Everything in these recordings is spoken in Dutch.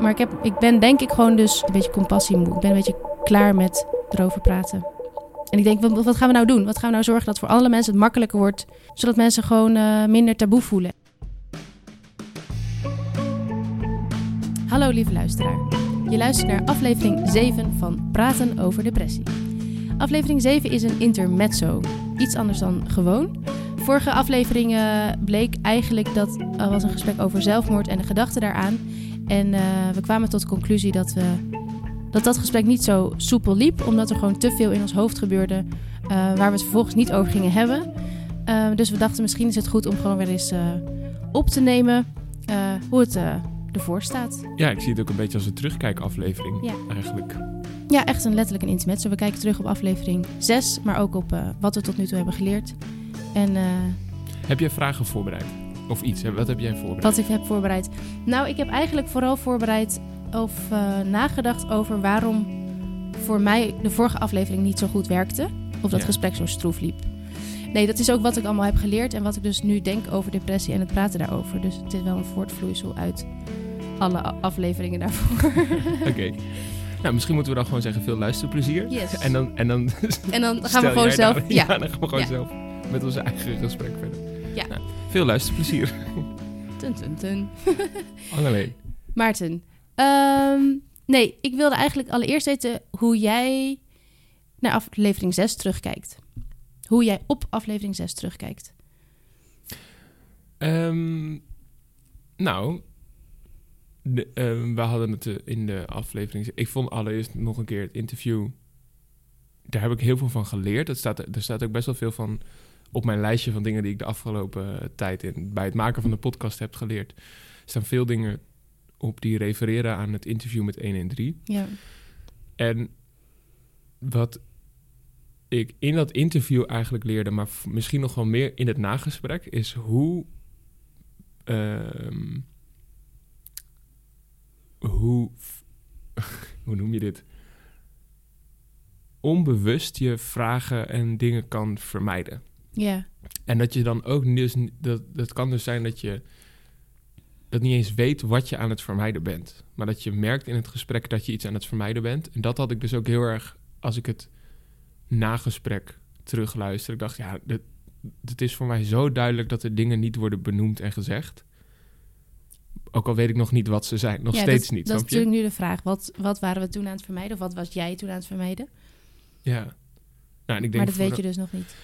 Maar ik, heb, ik ben denk ik gewoon dus een beetje compassie moe. Ik ben een beetje klaar met erover praten. En ik denk, wat, wat gaan we nou doen? Wat gaan we nou zorgen dat voor alle mensen het makkelijker wordt, zodat mensen gewoon uh, minder taboe voelen? Hallo lieve luisteraar. Je luistert naar aflevering 7 van Praten over depressie. Aflevering 7 is een intermezzo. Iets anders dan gewoon. Vorige aflevering bleek eigenlijk dat er was een gesprek over zelfmoord en de gedachten daaraan. En uh, we kwamen tot de conclusie dat, we, dat dat gesprek niet zo soepel liep, omdat er gewoon te veel in ons hoofd gebeurde uh, waar we het vervolgens niet over gingen hebben. Uh, dus we dachten misschien is het goed om gewoon weer eens op te nemen hoe het ervoor staat. Ja, ik zie het ook een beetje als een terugkijkaflevering ja. eigenlijk. Ja, echt een letterlijk een intermezzo. We kijken terug op aflevering 6, maar ook op wat we tot nu toe hebben geleerd. En, heb je vragen voorbereid? Of iets? Wat heb jij voorbereid? Wat ik heb voorbereid. Nou, ik heb eigenlijk vooral voorbereid of uh, nagedacht over waarom voor mij de vorige aflevering niet zo goed werkte. Of dat gesprek zo stroef liep. Nee, dat is ook wat ik allemaal heb geleerd en wat ik dus nu denk over depressie en het praten daarover. Dus het is wel een voortvloeisel uit alle afleveringen daarvoor. Oké. Nou, misschien moeten we dan gewoon zeggen veel luisterplezier. Yes. En dan, en dan, en dan gaan we gewoon zelf... ja. ja. dan gaan we gewoon zelf met onze eigen gesprek verder. Ja. Nou, veel luisterplezier. Tun, tun, tun. Anneleen. Maarten. Um, nee, ik wilde eigenlijk allereerst weten hoe jij naar aflevering 6 terugkijkt. Hoe jij op aflevering 6 terugkijkt. Um, nou, de, um, we hadden het eh, in de aflevering... Ik vond allereerst nog een keer het interview... Daar heb ik heel veel van geleerd. Er staat, er staat ook best wel veel van op mijn lijstje van dingen die ik de afgelopen tijd in, bij het maken van de podcast heb geleerd, staan veel dingen op die refereren aan het interview met 113. Ja. En wat ik in dat interview eigenlijk leerde, maar misschien nog wel meer in het nagesprek, is hoe. Uh, hoe. hoe noem je dit? Onbewust je vragen en dingen kan vermijden. Ja. En dat je dan ook dus, dat, dat kan dus zijn dat je dat niet eens weet wat je aan het vermijden bent. Maar dat je merkt in het gesprek dat je iets aan het vermijden bent. En dat had ik dus ook heel erg als ik het nagesprek terugluister. Ik dacht, ja, het is voor mij zo duidelijk dat er dingen niet worden benoemd en gezegd. Ook al weet ik nog niet wat ze zijn. Nog steeds niet. Dat is natuurlijk nu de vraag. Wat, wat waren we toen aan het vermijden? Of wat was jij toen aan het vermijden? Ja. Nou, en ik denk maar dat weet je dus nog niet.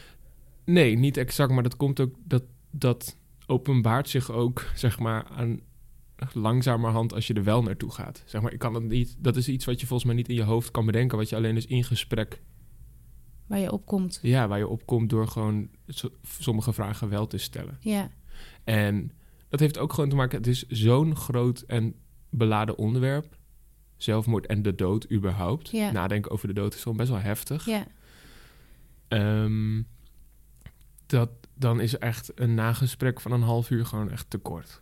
Nee, niet exact, maar dat komt ook, dat, dat openbaart zich ook, zeg maar, aan langzamerhand als je er wel naartoe gaat. Zeg maar, ik kan het niet, dat is iets wat je volgens mij niet in je hoofd kan bedenken, wat je alleen dus in gesprek... Waar je opkomt. Ja, waar je opkomt door gewoon sommige vragen wel te stellen. Ja. En dat heeft ook gewoon te maken, het is zo'n groot en beladen onderwerp. Zelfmoord en de dood überhaupt. Ja. Nadenken over de dood is gewoon best wel heftig. Ja. Um, dat, dan is echt een nagesprek van een half uur gewoon echt te kort,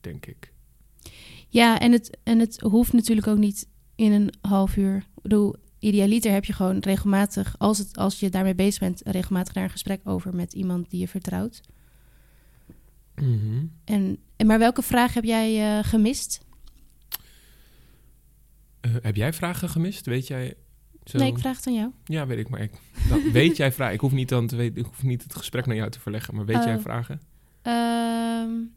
denk ik. Ja, en het, en het hoeft natuurlijk ook niet in een half uur. Ik bedoel, idealiter heb je gewoon regelmatig, als, het, als je daarmee bezig bent, regelmatig daar een gesprek over met iemand die je vertrouwt. Mm en, en, maar welke vraag heb jij uh, gemist? Uh, heb jij vragen gemist? Weet jij zo... Nee, ik vraag het aan jou. Ja, weet ik. Maar ik, dan, weet jij vragen? Ik hoef niet dan te weten, ik hoef niet het gesprek naar jou te verleggen, maar weet jij oh. vragen? Um,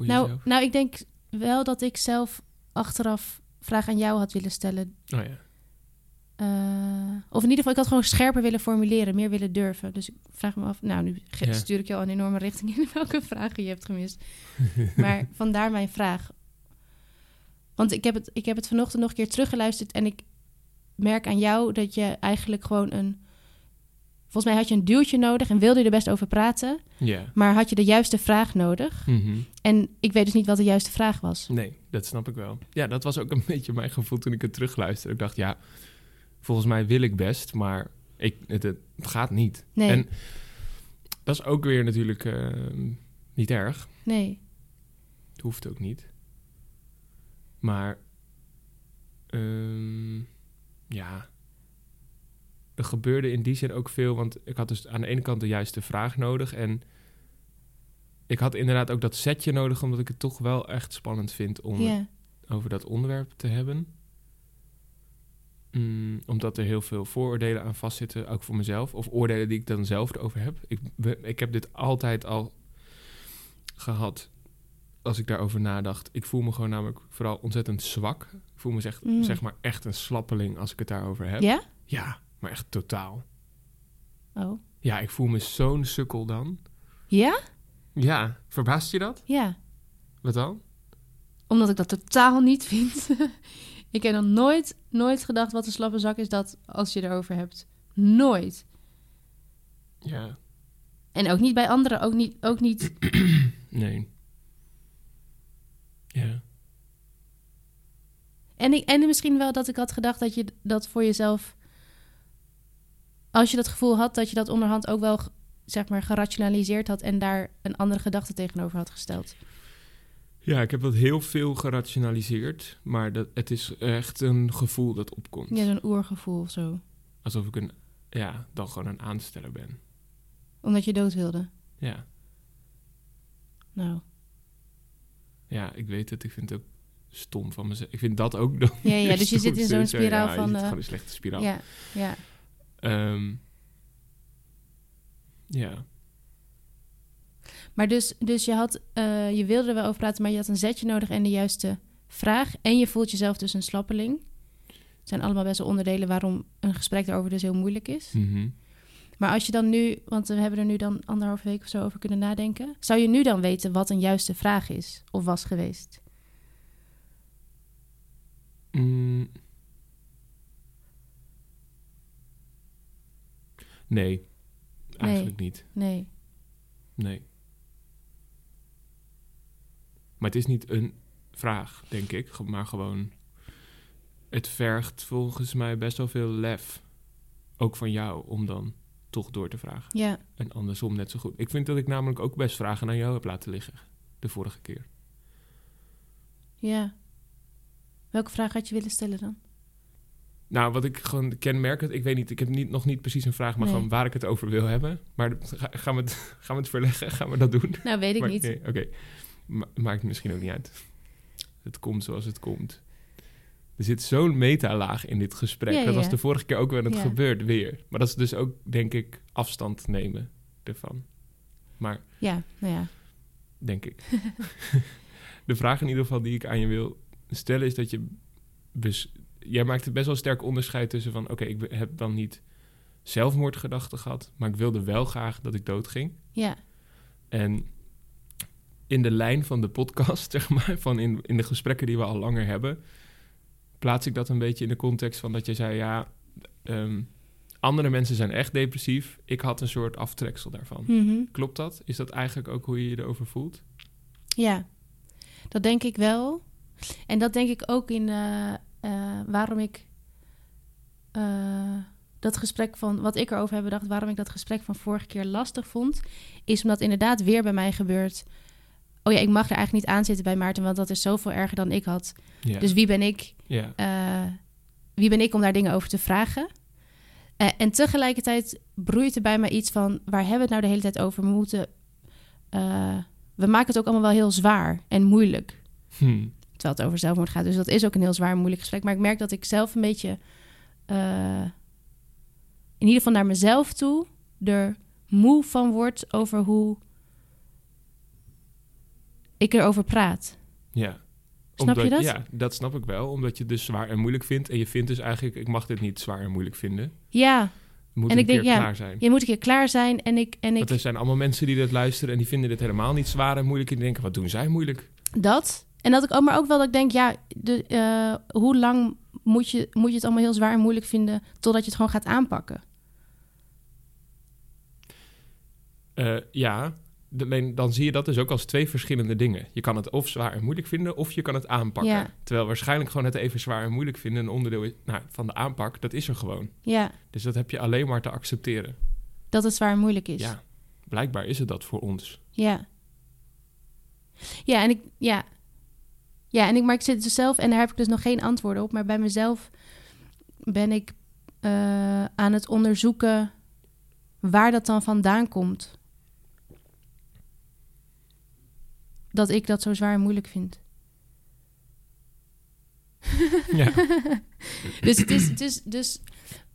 nou, nou, ik denk wel dat ik zelf achteraf vragen aan jou had willen stellen. Oh ja. Uh, of in ieder geval, ik had gewoon scherper willen formuleren, meer willen durven. Dus ik vraag me af, nou, nu ja. stuur ik jou een enorme richting in welke vragen je hebt gemist. maar vandaar mijn vraag. Want ik heb, het, ik heb het vanochtend nog een keer teruggeluisterd en ik merk aan jou dat je eigenlijk gewoon een. Volgens mij had je een duwtje nodig en wilde je er best over praten. Ja. Maar had je de juiste vraag nodig. Mm En ik weet dus niet wat de juiste vraag was. Nee, dat snap ik wel. Ja, dat was ook een beetje mijn gevoel toen ik het terugluisterde. Ik dacht, ja, volgens mij wil ik best, maar ik, het, het gaat niet. Nee. En dat is ook weer natuurlijk uh, niet erg. Nee. Het hoeft ook niet. Maar um, ja, er gebeurde in die zin ook veel, want ik had dus aan de ene kant de juiste vraag nodig en ik had inderdaad ook dat setje nodig, omdat ik het toch wel echt spannend vind om het over dat onderwerp te hebben. Mm, omdat er heel veel vooroordelen aan vastzitten, ook voor mezelf. Of oordelen die ik dan zelf erover heb. Ik, ik heb dit altijd al gehad als ik daarover nadacht. Ik voel me gewoon namelijk vooral ontzettend zwak. Ik voel me zeg, Mm. zeg maar echt een slappeling als ik het daarover heb. Ja? Ja, maar echt totaal. Oh. Ja, ik voel me zo'n sukkel dan. Ja? Ja, verbaast je dat? Ja. Wat dan? Omdat ik dat totaal niet vind. ik heb nog nooit, nooit gedacht wat een slappe zak is dat als je erover hebt. Nooit. Ja, En ook niet bij anderen, ook niet, ook niet. nee. Ja. En, ik, en misschien wel dat ik had gedacht dat je dat voor jezelf. Als je dat gevoel had, dat je dat onderhand ook wel zeg maar gerationaliseerd had en daar een andere gedachte tegenover had gesteld. Ja, ik heb dat heel veel gerationaliseerd, maar dat, het is echt een gevoel dat opkomt. Ja, zo'n oergevoel of zo. Alsof ik een, ja, dan gewoon een aansteller ben. Omdat je dood wilde. Ja, Nou. Ja, ik weet het. Ik vind het ook stom van mezelf. Ik vind dat ook dan Ja, ja, dus je zit in zo'n Zo, spiraal ja, van, zit eh, gewoon een slechte spiraal. Ja, ja. Ehm, ja. Maar dus, dus je, had, eh, je wilde er wel over praten, maar je had een zetje nodig en de juiste vraag. En je voelt jezelf dus een slappeling. Het zijn allemaal best wel onderdelen waarom een gesprek daarover dus heel moeilijk is. Mhm. Maar als je dan nu, want we hebben er nu dan anderhalve week of zo over kunnen nadenken. Zou je nu dan weten wat een juiste vraag is of was geweest? Mm. Nee, eigenlijk niet. Nee. Nee. Maar het is niet een vraag, denk ik, maar gewoon. Het vergt volgens mij best wel veel lef. Ook van jou om dan toch door te vragen. Ja, En andersom net zo goed. Ik vind dat ik namelijk ook best vragen aan jou heb laten liggen. De vorige keer. ja. Welke vraag had je willen stellen dan? Nou, wat ik gewoon kenmerkend... Ik weet niet, ik heb niet, nog niet precies een vraag... maar Nee. gewoon waar ik het over wil hebben. Maar ga- gaan we het, gaan we het verleggen? Gaan we dat doen? Nou, weet ik Maar- niet. nee, Oké, Ma- maakt misschien ook niet uit. Het komt zoals het komt. Er zit zo'n metalaag in dit gesprek. Ja, dat was de vorige keer ook wel het Ja. gebeurt weer. Maar dat is dus ook, denk ik, afstand nemen ervan. Maar, Ja, nou ja. denk ik. de vraag in ieder geval die ik aan je wil stellen is dat je... jij maakt het best wel sterk onderscheid tussen van... oké, ik heb dan niet zelfmoordgedachten gehad... maar ik wilde wel graag dat ik doodging. Ja, En in de lijn van de podcast, zeg maar, van in, in de gesprekken die we al langer hebben, plaats ik dat een beetje in de context van dat je zei, ja, ehm, andere mensen zijn echt depressief. Ik had een soort aftreksel daarvan. Mhm. Klopt dat? Is dat eigenlijk ook hoe je je erover voelt? ja. Dat denk ik wel. En dat denk ik ook in eh, eh, waarom ik eh, dat gesprek van wat ik erover heb bedacht, waarom ik dat gesprek van vorige keer lastig vond, is omdat inderdaad weer bij mij gebeurt. Oh ja, ik mag er eigenlijk niet aan zitten bij Maarten, want dat is zoveel erger dan ik had. Dus wie ben ik eh, wie ben ik om daar dingen over te vragen? Eh, en tegelijkertijd broeit er bij mij iets van... waar hebben we het nou de hele tijd over? We moeten... eh, we maken het ook allemaal wel heel zwaar en moeilijk. Hm. Terwijl het over zelfmoord gaat. Dus dat is ook een heel zwaar en moeilijk gesprek. Maar ik merk dat ik zelf een beetje... in ieder geval naar mezelf toe... er moe van word over hoe... ik erover praat. ja. Snap je dat? Ja, dat snap ik wel. Omdat je het dus zwaar en moeilijk vindt. En je vindt dus eigenlijk, ik mag dit niet zwaar en moeilijk vinden. Ja, moet En een ik denk, keer ja, klaar zijn. je moet een keer klaar zijn. En ik, en ik Want er zijn allemaal mensen die dit luisteren en die vinden dit helemaal niet zwaar en moeilijk. En die denken, wat doen zij moeilijk? Dat. En dat ik ook, maar ook wel dat ik denk, ja, de, eh, hoe lang moet je, moet je het allemaal heel zwaar en moeilijk vinden totdat je het gewoon gaat aanpakken? Eh, ja, alleen dan zie je dat dus ook als twee verschillende dingen. Je kan het of zwaar en moeilijk vinden, of je kan het aanpakken. Ja. Terwijl waarschijnlijk gewoon het even zwaar en moeilijk vinden een onderdeel is, nou, van de aanpak. Dat is er gewoon. Ja, Dus dat heb je alleen maar te accepteren. dat het zwaar en moeilijk is. Ja, blijkbaar is het dat voor ons. Ja. Ja, en ik, ja. Ja, en ik, maar ik zit dus zelf, en daar heb ik dus nog geen antwoorden op, maar bij mezelf ben ik eh, aan het onderzoeken waar dat dan vandaan komt. Dat ik dat zo zwaar en moeilijk vind. Ja. dus het is, het is dus.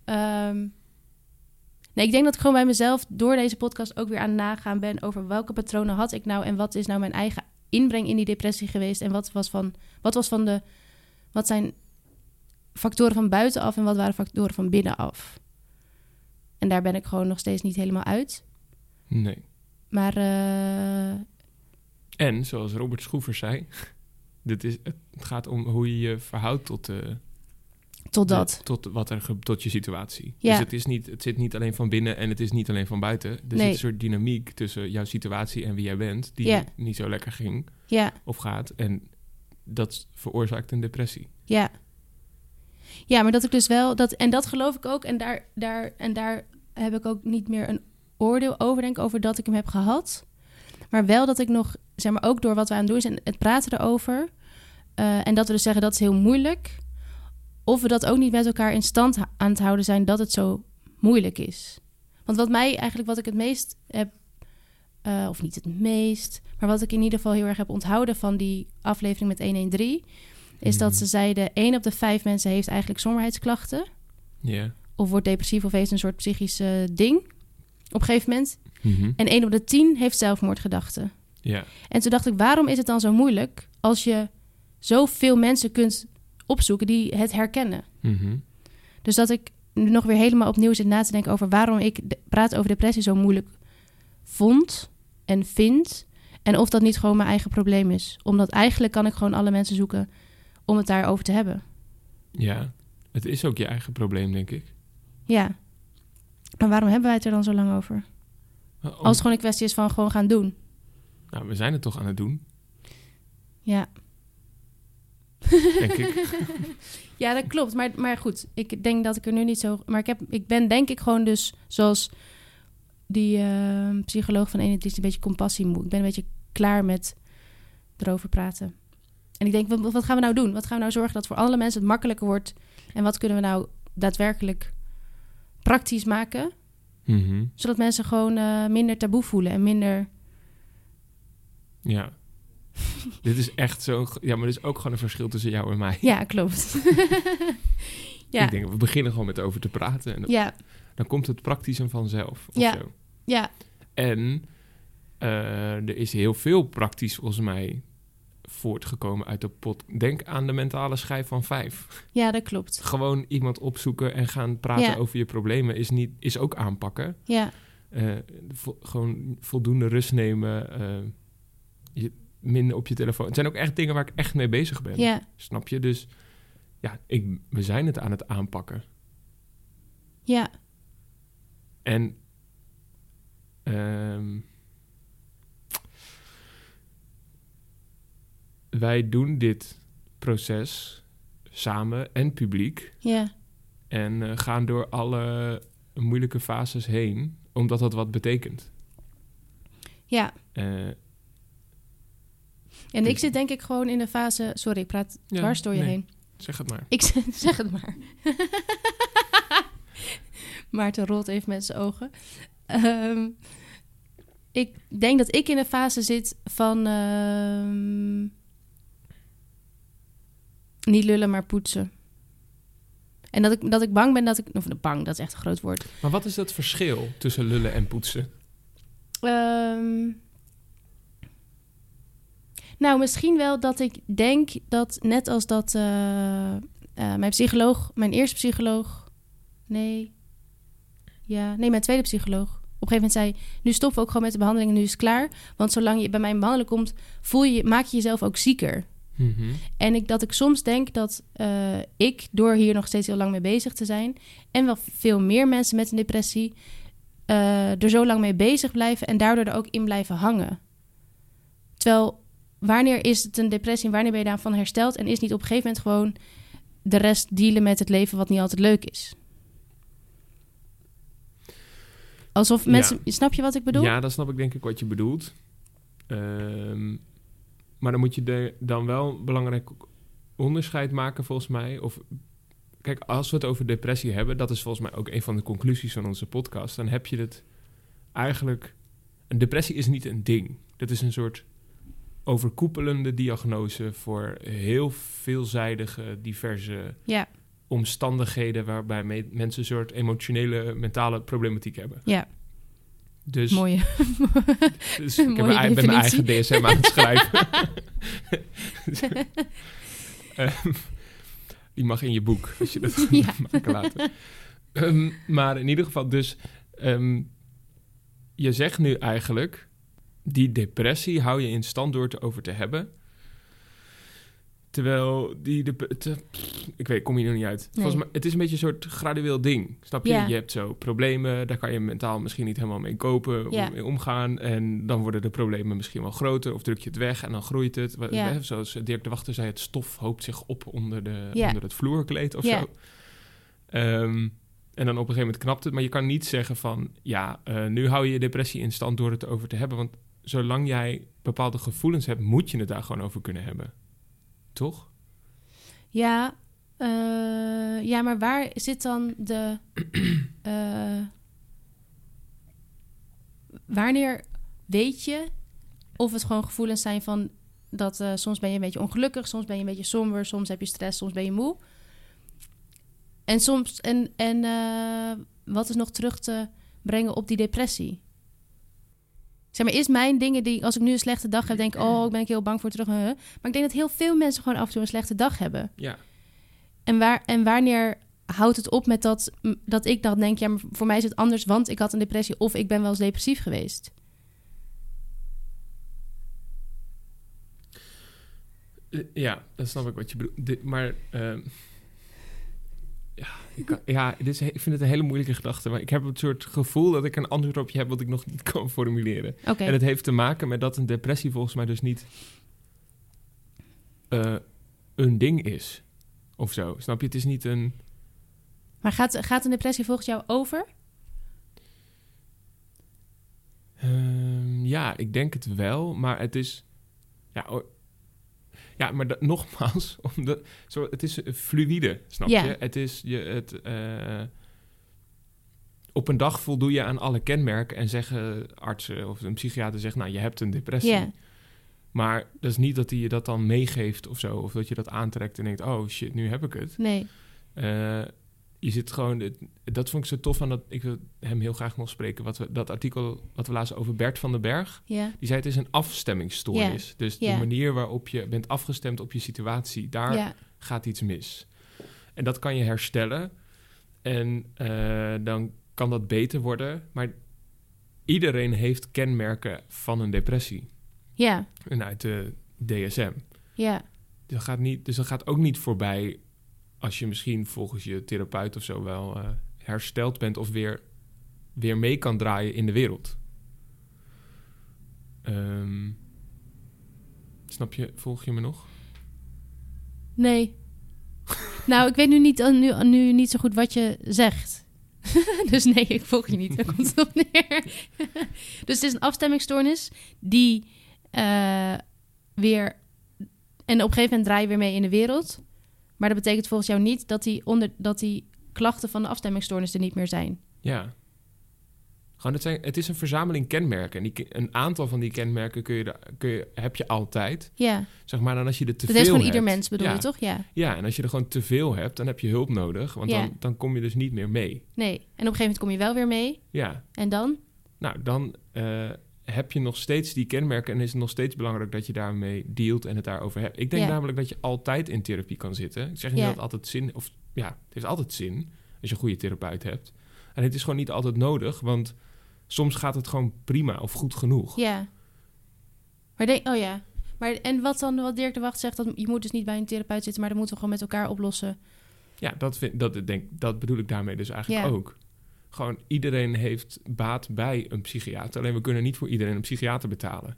ehm, nee, ik denk dat ik gewoon bij mezelf door deze podcast ook weer aan nagaan ben over welke patronen had ik nou en wat is nou mijn eigen inbreng in die depressie geweest en wat was van, wat was van de, wat zijn factoren van buitenaf en wat waren factoren van binnenaf. En daar ben ik gewoon nog steeds niet helemaal uit. Nee. Maar eh, En, zoals Robert Schroevers zei... Dit is, het gaat om hoe je je verhoudt tot, de, totdat. de- tot, wat er, tot je situatie. Ja. Dus het, is niet, het zit niet alleen van binnen en het is niet alleen van buiten. Er Nee. zit een soort dynamiek tussen jouw situatie en wie jij bent... die Ja. niet zo lekker ging Ja, of gaat. En dat veroorzaakt een depressie. ja. Ja, maar dat ik dus wel dat en dat geloof ik ook en daar daar en daar heb ik ook niet meer een oordeel over denk ik, over dat ik hem heb gehad. Maar wel dat ik nog zeg maar ook door wat we aan het doen zijn het praten erover eh, en dat we dus zeggen dat is heel moeilijk. Of we dat ook niet met elkaar in stand aan het houden zijn dat het zo moeilijk is. Want wat mij eigenlijk wat ik het meest heb eh, of niet het meest, maar wat ik in ieder geval heel erg heb onthouden van die aflevering met 113 is dat Mhm. ze zeiden: één op de vijf mensen heeft eigenlijk somberheidsklachten. Ja. Of wordt depressief of heeft een soort psychisch eh, ding op een gegeven moment. Mhm. En één op de tien heeft zelfmoordgedachten. Ja. En toen dacht ik: waarom is het dan zo moeilijk als je zoveel mensen kunt opzoeken die het herkennen? Mhm. Dus dat ik nu nog weer helemaal opnieuw zit na te denken over waarom ik praten over depressie zo moeilijk vond en vind. En of dat niet gewoon mijn eigen probleem is. Omdat eigenlijk kan ik gewoon alle mensen zoeken om het daarover te hebben. ja. Het is ook je eigen probleem, denk ik. Ja. Maar waarom hebben wij het er dan zo lang over? Om- Als het gewoon een kwestie is van gewoon gaan doen. Nou, we zijn het toch aan het doen, Ja, denk ik. ja dat klopt. Maar, maar goed, ik denk dat ik er nu niet zo... Maar ik, heb, ik ben denk ik gewoon dus zoals die eh, psycholoog van 21 een beetje compassie moe. Ik ben een beetje klaar met erover praten. En ik denk, wat, wat gaan we nou doen? Wat gaan we nou zorgen dat voor alle mensen het makkelijker wordt? En wat kunnen we nou daadwerkelijk praktisch maken? Mhm. Zodat mensen gewoon eh, minder taboe voelen en minder... Ja. Dit is echt zo... Ja, maar er is ook gewoon een verschil tussen jou en mij. Ja, klopt. ja, Ik denk, we beginnen gewoon met over te praten. En dan, ja, dan komt het praktisch en vanzelf. Of Ja. Zo. ja, En eh, er is heel veel praktisch volgens mij voortgekomen uit de pot. Denk aan de mentale schijf van vijf. ja, dat klopt. Gewoon iemand opzoeken en gaan praten Ja. over je problemen is, niet, is ook aanpakken. Ja, Eh, vo- gewoon voldoende rust nemen. eh, je, minder op je telefoon. Het zijn ook echt dingen waar ik echt mee bezig ben. ja, Snap je? Dus ja, ik, we zijn het aan het aanpakken. ja, En ehm, wij doen dit proces samen en publiek ja, en eh, gaan door alle moeilijke fases heen, omdat dat wat betekent. ja. Eh, En ik zit denk ik gewoon in de fase... Sorry, ik praat Ja, dwars door je nee. heen. zeg het maar. Ik zeg- het maar. Maarten rolt even met zijn ogen. Ehm, ik denk dat ik in een fase zit van... ehm, niet lullen, maar poetsen. En dat ik, dat ik bang ben dat ik... Of bang, dat is echt een groot woord. Maar wat is dat verschil tussen lullen en poetsen? Ehm, nou, misschien wel dat ik denk dat net als dat eh, eh, mijn psycholoog, mijn eerste psycholoog, nee, ja, nee, mijn tweede psycholoog, op een gegeven moment zei: Nu stoppen we ook gewoon met de behandeling en nu is het klaar. Want zolang je bij mijn behandeling komt, voel je, maak je jezelf ook zieker. Mhm. En ik, dat ik soms denk dat eh, ik, door hier nog steeds heel lang mee bezig te zijn, en wel veel meer mensen met een depressie, eh, er zo lang mee bezig blijven en daardoor er ook in blijven hangen. Terwijl, wanneer is het een depressie en wanneer ben je daarvan hersteld en is niet op een gegeven moment gewoon de rest dealen met het leven wat niet altijd leuk is? Alsof Ja. mensen. Snap je wat ik bedoel? Ja, dan snap ik denk ik wat je bedoelt. Ehm, maar dan moet je de, dan wel een belangrijk onderscheid maken volgens mij. Of, kijk, als we het over depressie hebben, dat is volgens mij ook een van de conclusies van onze podcast. Dan heb je het eigenlijk... Een depressie is niet een ding. Dat is een soort overkoepelende diagnose voor heel veelzijdige, diverse Ja, omstandigheden waarbij me- mensen een soort emotionele, mentale problematiek hebben. ja. Dus, mooie. dus ik heb mijn, mijn eigen. DSM aan het schrijven. Ehm, die mag in je boek, als je dat Ja. maken later. Ehm, maar in ieder geval, dus ehm, je zegt nu eigenlijk, die depressie hou je in stand door het over te hebben. Terwijl die, de, te- ik weet, kom je er niet uit. Nee. Volgens mij, het is een beetje een soort gradueel ding. Snap je? Ja. Je hebt zo problemen, daar kan je mentaal misschien niet helemaal mee kopen, Ja. mee omgaan. En dan worden de problemen misschien wel groter, of druk je het weg en dan groeit het. Ja. Zoals Dirk de Wachter zei, het stof hoopt zich op onder, de, onder het vloerkleed of zo. Ehm, en dan op een gegeven moment knapt het. Maar je kan niet zeggen van... ja, eh, nu hou je je depressie in stand door het erover te hebben. Want zolang jij bepaalde gevoelens hebt... moet je het daar gewoon over kunnen hebben. Toch? Ja, eh, ja, maar waar zit dan de. eh, wanneer weet je of het gewoon gevoelens zijn van dat eh, soms ben je een beetje ongelukkig, soms ben je een beetje somber, soms heb je stress, soms ben je moe. En soms, en, en wat is nog terug te brengen op die depressie? Zeg maar, is mijn dingen die, als ik nu een slechte dag heb, denk ik, oh, ik ben ik heel bang voor terug. huh, huh. Maar ik denk dat heel veel mensen gewoon af en toe een slechte dag hebben. Ja. En, waar, en wanneer houdt het op met dat, dat ik dan denk... ja, maar voor mij is het anders, want ik had een depressie... of ik ben wel eens depressief geweest. Eh, Ja, dat snap ik wat je bedoelt. Maar... ehm, ja, ik, kan- ja ik vind het een hele moeilijke gedachte. Maar ik heb het soort gevoel dat ik een antwoord op je heb... wat ik nog niet kan formuleren. En het heeft te maken met dat een depressie volgens mij dus niet eh, een ding is. Of zo. Snap je? Het is niet een. maar gaat, gaat een depressie volgens jou over? ehm, ja, ik denk het wel, maar het is. Ja, ja maar dat- nogmaals, omdat, zo, het is fluïde, snap Ja. je? Het is je. Het, eh, op een dag voldoe je aan alle kenmerken en zeggen artsen of een psychiater zegt, nou, je hebt een depressie. Ja, Maar dat is niet dat hij je dat dan meegeeft of zo. Of dat je dat aantrekt en denkt, oh shit, nu heb ik het. nee. Eh, je zit gewoon... Dat vond ik zo tof aan dat... Ik wil hem heel graag nog spreken. Wat we, dat artikel wat we lazen over Bert van den Berg. Ja, Die zei het is een afstemmingsstoornis. Dus Ja. de manier waarop je bent afgestemd op je situatie. Daar gaat iets mis. En dat kan je herstellen. En eh, dan kan dat beter worden. Maar iedereen heeft kenmerken van een depressie. ja, En uit de DSM. ja, Dat gaat niet, dus dat gaat ook niet voorbij als je misschien volgens je therapeut of zo wel eh, hersteld bent of weer, weer mee kan draaien in de wereld. Ehm, snap je, volg je me nog? nee. nou, ik weet nu niet, nu, nu niet zo goed wat je zegt. dus nee, ik volg je niet. Daar komt het op neer. dus het is een afstemmingstoornis die eh, weer... En op een gegeven moment draai je weer mee in de wereld. Maar dat betekent volgens jou niet dat die, onder, dat die klachten van de afstemmingstoornis er niet meer zijn. Ja. Gewoon, het, zijn, het is een verzameling kenmerken. En die, een aantal van die kenmerken kun je, kun je, heb je altijd. Ja, Zeg maar, dan als je er te dat veel heeft gewoon hebt. ieder mens, bedoel ja. je toch? Ja. Ja, en als je er gewoon te veel hebt, dan heb je hulp nodig. Want Ja. dan, dan kom je dus niet meer mee. Nee. En op een gegeven moment kom je wel weer mee. Ja, En dan? Nou, dan eh, heb je nog steeds die kenmerken en is het nog steeds belangrijk dat je daarmee dealt en het daarover hebt. Ik denk Ja. namelijk dat je altijd in therapie kan zitten. Ik zeg niet Ja. dat het altijd zin, of ja, het heeft altijd zin als je een goede therapeut hebt. En het is gewoon niet altijd nodig, want soms gaat het gewoon prima of goed genoeg. Ja. Maar denk, oh ja. Maar en wat dan, wat Dirk de Wacht zegt, dat je moet dus niet bij een therapeut zitten, maar dat moeten we gewoon met elkaar oplossen. Ja, dat, vind, dat, denk, dat bedoel ik daarmee dus eigenlijk Ja. ook. Gewoon iedereen heeft baat bij een psychiater. Alleen we kunnen niet voor iedereen een psychiater betalen.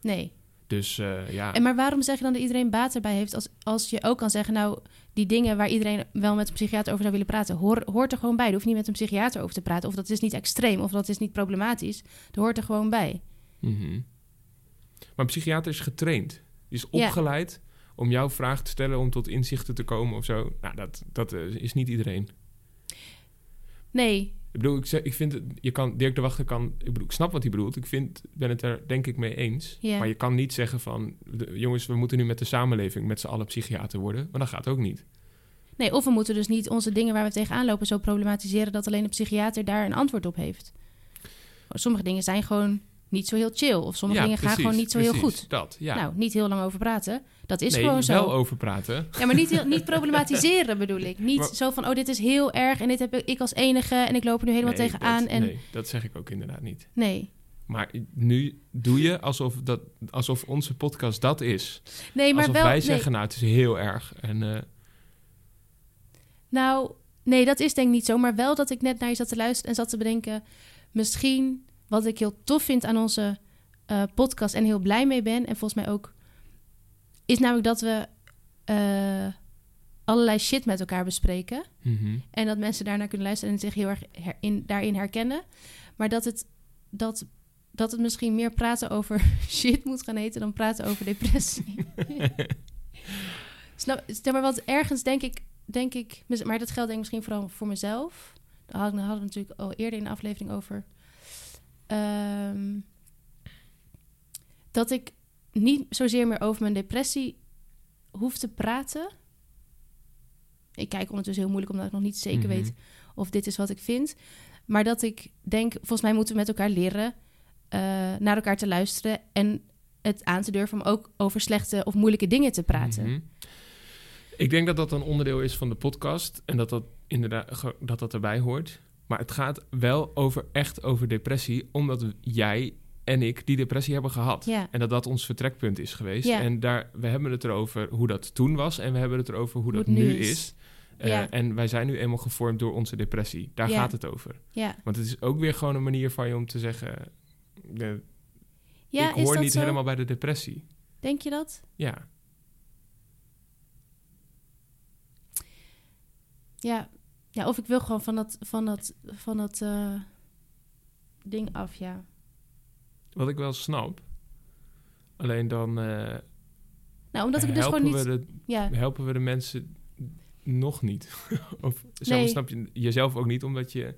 Nee. Dus eh, ja. En maar waarom zeg je dan dat iedereen baat erbij heeft, als, als je ook kan zeggen, nou, die dingen waar iedereen wel met een psychiater over zou willen praten, hoor, hoort er gewoon bij. Er hoeft niet met een psychiater over te praten. Of dat is niet extreem, of dat is niet problematisch. Dat hoort er gewoon bij. Mhm. Maar een psychiater is getraind. Die is Ja. opgeleid om jouw vraag te stellen, om tot inzichten te komen of zo. Nou, dat, dat eh, is niet iedereen. Nee, Ik bedoel, ik, zeg, ik vind het, je kan, Dirk de Wachter kan, ik bedoel, ik snap wat hij bedoelt. Ik vind, ben het er denk ik mee eens. Maar je kan niet zeggen van, de- jongens, we moeten nu met de samenleving met z'n allen psychiater worden. Maar dat gaat ook niet. Nee, of we moeten dus niet onze dingen waar we tegenaan lopen zo problematiseren dat alleen de psychiater daar een antwoord op heeft. Sommige dingen zijn gewoon niet zo heel chill. Of sommige Ja, dingen gaan gewoon niet zo heel goed. Dat, ja. Nou, niet heel lang over praten. Dat is nee, gewoon zo. wel over praten. Ja, maar niet, heel, niet problematiseren bedoel ik. Niet Maar- zo van, oh, dit is heel erg en dit heb ik als enige en ik loop er nu helemaal nee, tegenaan. dat, en Nee, dat zeg ik ook inderdaad niet. nee. Maar nu doe je alsof, dat, alsof onze podcast dat is. Nee, maar alsof wel. wij nee. zeggen, nou, het is heel erg. En eh, Nou, nee, dat is denk ik niet zo. Maar wel dat ik net naar je zat te luisteren en zat te bedenken... misschien wat ik heel tof vind aan onze eh, podcast en heel blij mee ben... en volgens mij ook... is namelijk dat we eh, allerlei shit met elkaar bespreken... mhm. en dat mensen daarnaar kunnen luisteren en zich heel erg her- in, daarin herkennen. Maar dat het, dat, dat het misschien meer praten over shit moet gaan heten... dan praten over depressie. Snap, stel maar wat ergens denk ik, denk ik, maar dat geldt denk ik misschien vooral voor mezelf. Daar hadden, hadden we natuurlijk al eerder in de aflevering over. Ehm, dat ik niet zozeer meer over mijn depressie hoef te praten. Ik kijk ondertussen heel moeilijk omdat ik nog niet zeker Mhm. weet of dit is wat ik vind. Maar dat ik denk, volgens mij moeten we met elkaar leren eh, naar elkaar te luisteren en het aan te durven om ook over slechte of moeilijke dingen te praten. Mhm. Ik denk dat dat een onderdeel is van de podcast en dat dat inderdaad dat dat erbij hoort. Maar het gaat wel over echt over depressie, omdat jij en ik die depressie hebben gehad. Ja. En dat dat ons vertrekpunt is geweest. Ja. En daar, we hebben het erover hoe dat toen was en we hebben het erover hoe, dat het nu is. is. Eh, Ja. En wij zijn nu eenmaal gevormd door onze depressie. Daar gaat het over. Ja, Want het is ook weer gewoon een manier van je om te zeggen... ja ik hoor dat niet zo? helemaal bij de depressie. Denk je dat? Ja, Ja. ja, of ik wil gewoon van dat, van dat, van dat eh, ding af, ja. Wat ik wel snap. Alleen dan eh, Nou, omdat ik dus gewoon niet... we de, Ja, helpen we de mensen nog niet. of Nee. maar, snap je jezelf ook niet, omdat je...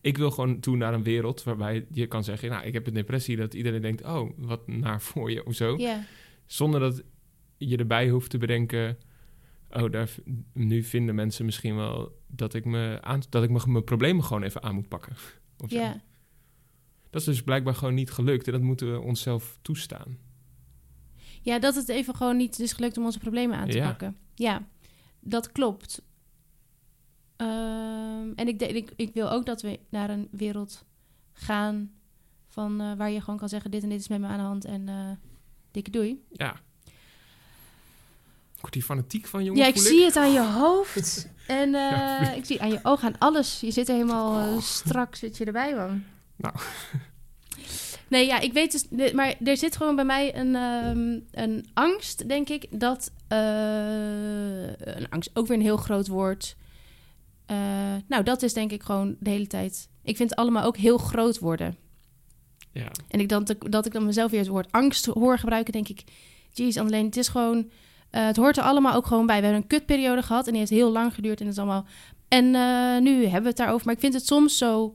Ik wil gewoon toe naar een wereld waarbij je kan zeggen... nou, ik heb een depressie, dat iedereen denkt... oh, wat naar voor je of zo. ja, Zonder dat je erbij hoeft te bedenken... oh, daar, nu vinden mensen misschien wel dat ik, me aan, dat ik me, mijn problemen gewoon even aan moet pakken. Of zo. Dat is dus blijkbaar gewoon niet gelukt en dat moeten we onszelf toestaan. Ja, dat het even gewoon niet is gelukt om onze problemen aan te Ja. pakken. Ja, dat klopt. Ehm, en ik, ik, ik wil ook dat we naar een wereld gaan van eh, waar je gewoon kan zeggen: dit en dit is met me aan de hand en eh dikke doei. Ja. Ik word hier fanatiek van, jongen. ja, ik zie het aan je hoofd en eh, Ja. ik zie aan je ogen, aan alles. Je zit er helemaal eh, strak, zit je erbij, man. Nou. Nee, ja, ik weet dus, maar er zit gewoon bij mij een, ehm, een angst, denk ik, dat eh, een angst ook weer een heel groot woord. Eh, nou, dat is denk ik gewoon de hele tijd. Ik vind het allemaal ook heel groot worden. Ja. En ik dan, dat ik dan mezelf weer het woord angst hoor gebruiken, denk ik, jeez, alleen het is gewoon, eh, het hoort er allemaal ook gewoon bij. We hebben een kutperiode gehad en die heeft heel lang geduurd en het is allemaal. En nu hebben we het daarover, maar ik vind het soms zo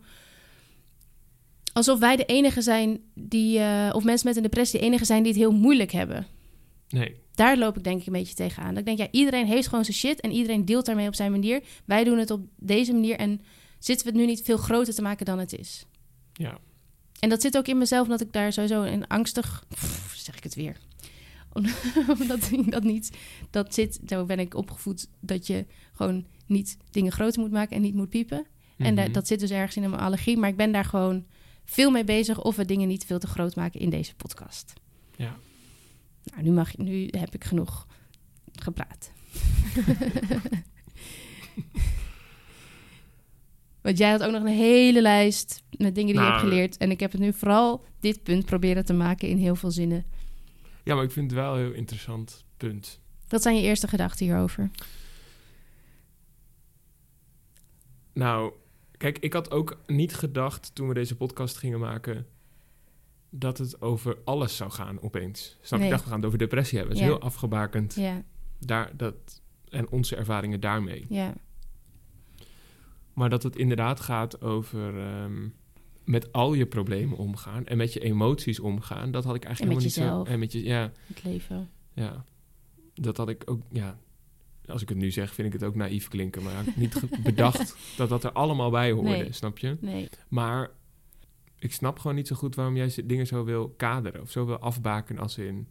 alsof wij de enige zijn die, eh, of mensen met een depressie de enige zijn die het heel moeilijk hebben. Nee. Daar loop ik denk ik een beetje tegenaan. Dat ik denk, ja, iedereen heeft gewoon zijn shit en iedereen deelt daarmee op zijn manier. Wij doen het op deze manier en zitten we het nu niet veel groter te maken dan het is. Ja. En dat zit ook in mezelf, omdat ik daar sowieso in angstig... Pff, zeg ik het weer. Om- Omdat ik dat niet... Dat zit, zo ben ik opgevoed, dat je gewoon niet dingen groter moet maken en niet moet piepen. En da- Mhm. dat zit dus ergens in mijn allergie. Maar ik ben daar gewoon veel mee bezig of we dingen niet veel te groot maken in deze podcast. Ja. Nou, nu, mag, nu heb ik genoeg gepraat. Want jij had ook nog een hele lijst met dingen die je Nou, hebt geleerd. En ik heb het nu vooral dit punt proberen te maken in heel veel zinnen. Ja, maar ik vind het wel een heel interessant punt. Wat zijn je eerste gedachten hierover? Nou, kijk, ik had ook niet gedacht toen we deze podcast gingen maken... dat het over alles zou gaan opeens. Snap? Nee. Ik dacht, we gaan het over depressie hebben. Het is Ja. heel afgebakend. Ja, Daar, dat, en onze ervaringen daarmee. ja, Maar dat het inderdaad gaat over ehm, met al je problemen omgaan en met je emoties omgaan. Dat had ik eigenlijk En met helemaal jezelf. niet zo. En met je, ja, Het leven. ja. Dat had ik ook, ja. Als ik het nu zeg, vind ik het ook naïef klinken. Maar ik had niet bedacht dat dat er allemaal bij hoorde, Nee. snap je? Nee. Maar ik snap gewoon niet zo goed waarom jij dingen zo wil kaderen of zo wil afbaken als in...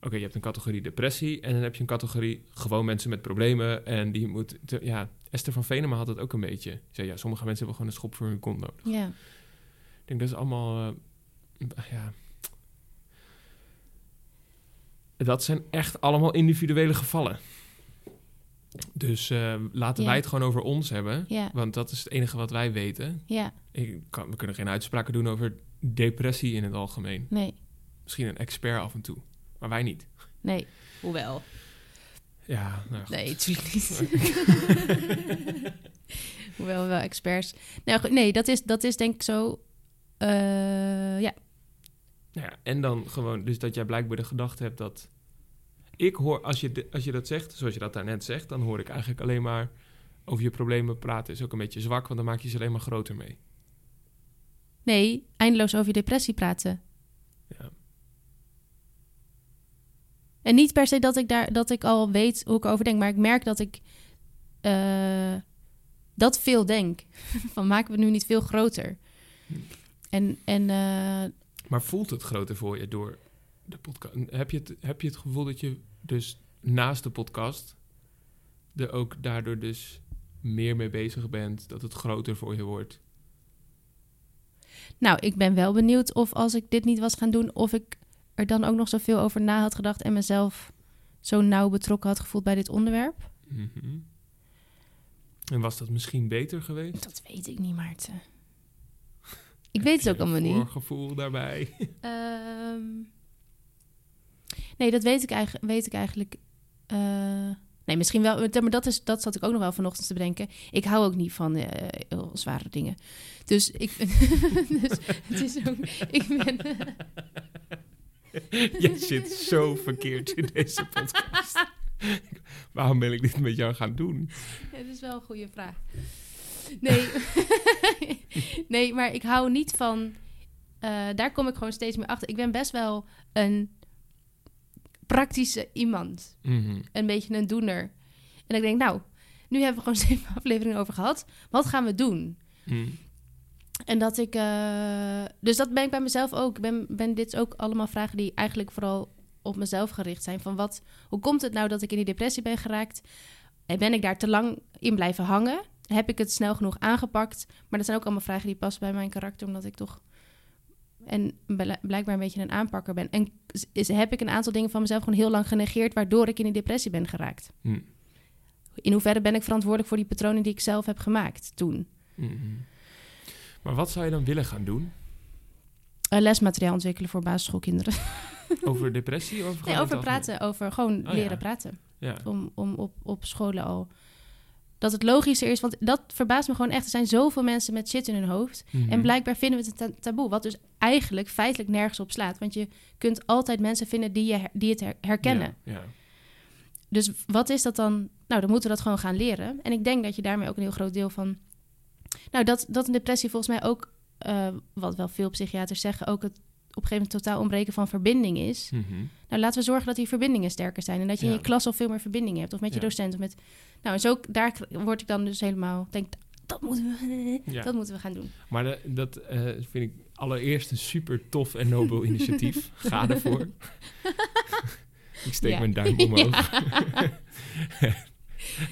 Oké, je hebt een categorie depressie en dan heb je een categorie gewoon mensen met problemen en die moet... te- ja, Esther van Venema had het ook een beetje. Ze zei, ja, sommige mensen hebben gewoon een schop voor hun kont nodig. Ja. Ik denk, dat is allemaal... eh, ja... Dat zijn echt allemaal individuele gevallen. Dus eh, laten Ja. wij het gewoon over ons hebben. Ja. Want dat is het enige wat wij weten. Ja. Ik kan, we kunnen geen uitspraken doen over depressie in het algemeen. Nee. Misschien een expert af en toe, maar wij niet. Nee. Hoewel. Ja, nou goed. Nee, natuurlijk niet. Hoewel wel experts. Nou, goed, nee, dat is, dat is denk ik zo. eh, ja. Nou ja, en dan gewoon, dus dat jij blijkbaar de gedachte hebt dat... Ik hoor, als je, de- als je dat zegt, zoals je dat daarnet zegt... dan hoor ik eigenlijk alleen maar over je problemen praten. Is ook een beetje zwak, want dan maak je ze alleen maar groter mee. Nee, eindeloos over je depressie praten. Ja. En niet per se dat ik, daar, dat ik al weet hoe ik erover denk, maar ik merk dat ik eh, dat veel denk. Van maken we het nu niet veel groter? Hm. En, en eh, Maar voelt het groter voor je door de podcast? Heb je het, heb je het gevoel dat je dus naast de podcast... er ook daardoor dus meer mee bezig bent... dat het groter voor je wordt? nou, ik ben wel benieuwd of als ik dit niet was gaan doen, of ik er dan ook nog zoveel over na had gedacht en mezelf zo nauw betrokken had gevoeld bij dit onderwerp. Mhm. En was dat misschien beter geweest? Dat weet ik niet, Maarten. Ik weet het ook allemaal niet. Voorgevoel daarbij. Ehm, nee, dat weet ik, eigenlijk, weet ik eigenlijk. eh, nee, misschien wel. Maar dat, is, dat zat ik ook nog wel vanochtend te bedenken. Ik hou ook niet van eh, heel zware dingen. Dus ik. dus het is ook. Ik ben. Jij zit zo verkeerd in deze podcast. Waarom ben ik dit met jou gaan doen? Ja, dat is wel een goede vraag. Nee. nee, maar ik hou niet van. eh, daar kom ik gewoon steeds meer achter. Ik ben best wel een praktische iemand. Mhm. Een beetje een doener. En ik denk, nou, nu hebben we gewoon zeven afleveringen over gehad. Wat gaan we doen? Mhm. En dat ik. eh, dus dat ben ik bij mezelf ook. Ik ben, ben dit ook allemaal vragen die eigenlijk vooral op mezelf gericht zijn. Van wat, hoe komt het nou dat ik in die depressie ben geraakt? En ben ik daar te lang in blijven hangen? Heb ik het snel genoeg aangepakt? Maar dat zijn ook allemaal vragen die passen bij mijn karakter, omdat ik toch. En bl- blijkbaar een beetje een aanpakker ben. En is, heb ik een aantal dingen van mezelf gewoon heel lang genegeerd, waardoor ik in die depressie ben geraakt? Mhm. In hoeverre ben ik verantwoordelijk voor die patronen die ik zelf heb gemaakt toen? Mhm. Maar wat zou je dan willen gaan doen? Eh, lesmateriaal ontwikkelen voor basisschoolkinderen. Over depressie? Of Nee, over praten, over gewoon Oh, leren ja. praten. Ja. Om, om op, op scholen al. Dat het logischer is, want dat verbaast me gewoon echt. Er zijn zoveel mensen met shit in hun hoofd. Mhm. En blijkbaar vinden we het een ta- taboe. Wat dus eigenlijk feitelijk nergens op slaat. Want je kunt altijd mensen vinden die, je, die het her- herkennen. Ja, ja. Dus wat is dat dan? Nou, dan moeten we dat gewoon gaan leren. En ik denk dat je daarmee ook een heel groot deel van. Nou, dat, dat een depressie volgens mij ook, eh, wat wel veel psychiaters zeggen, ook het op een gegeven moment totaal ontbreken van verbinding is. Mhm. Nou, laten we zorgen dat die verbindingen sterker zijn. En dat je in je klas al veel meer verbinding hebt. Of met je Ja. docent. Of met, nou, en zo, daar word ik dan dus helemaal, denk dat moeten we, Ja. dat moeten we gaan doen. Maar de- dat eh, vind ik allereerst een super tof en nobel initiatief. Ga ervoor. ik steek Ja. mijn duim omhoog.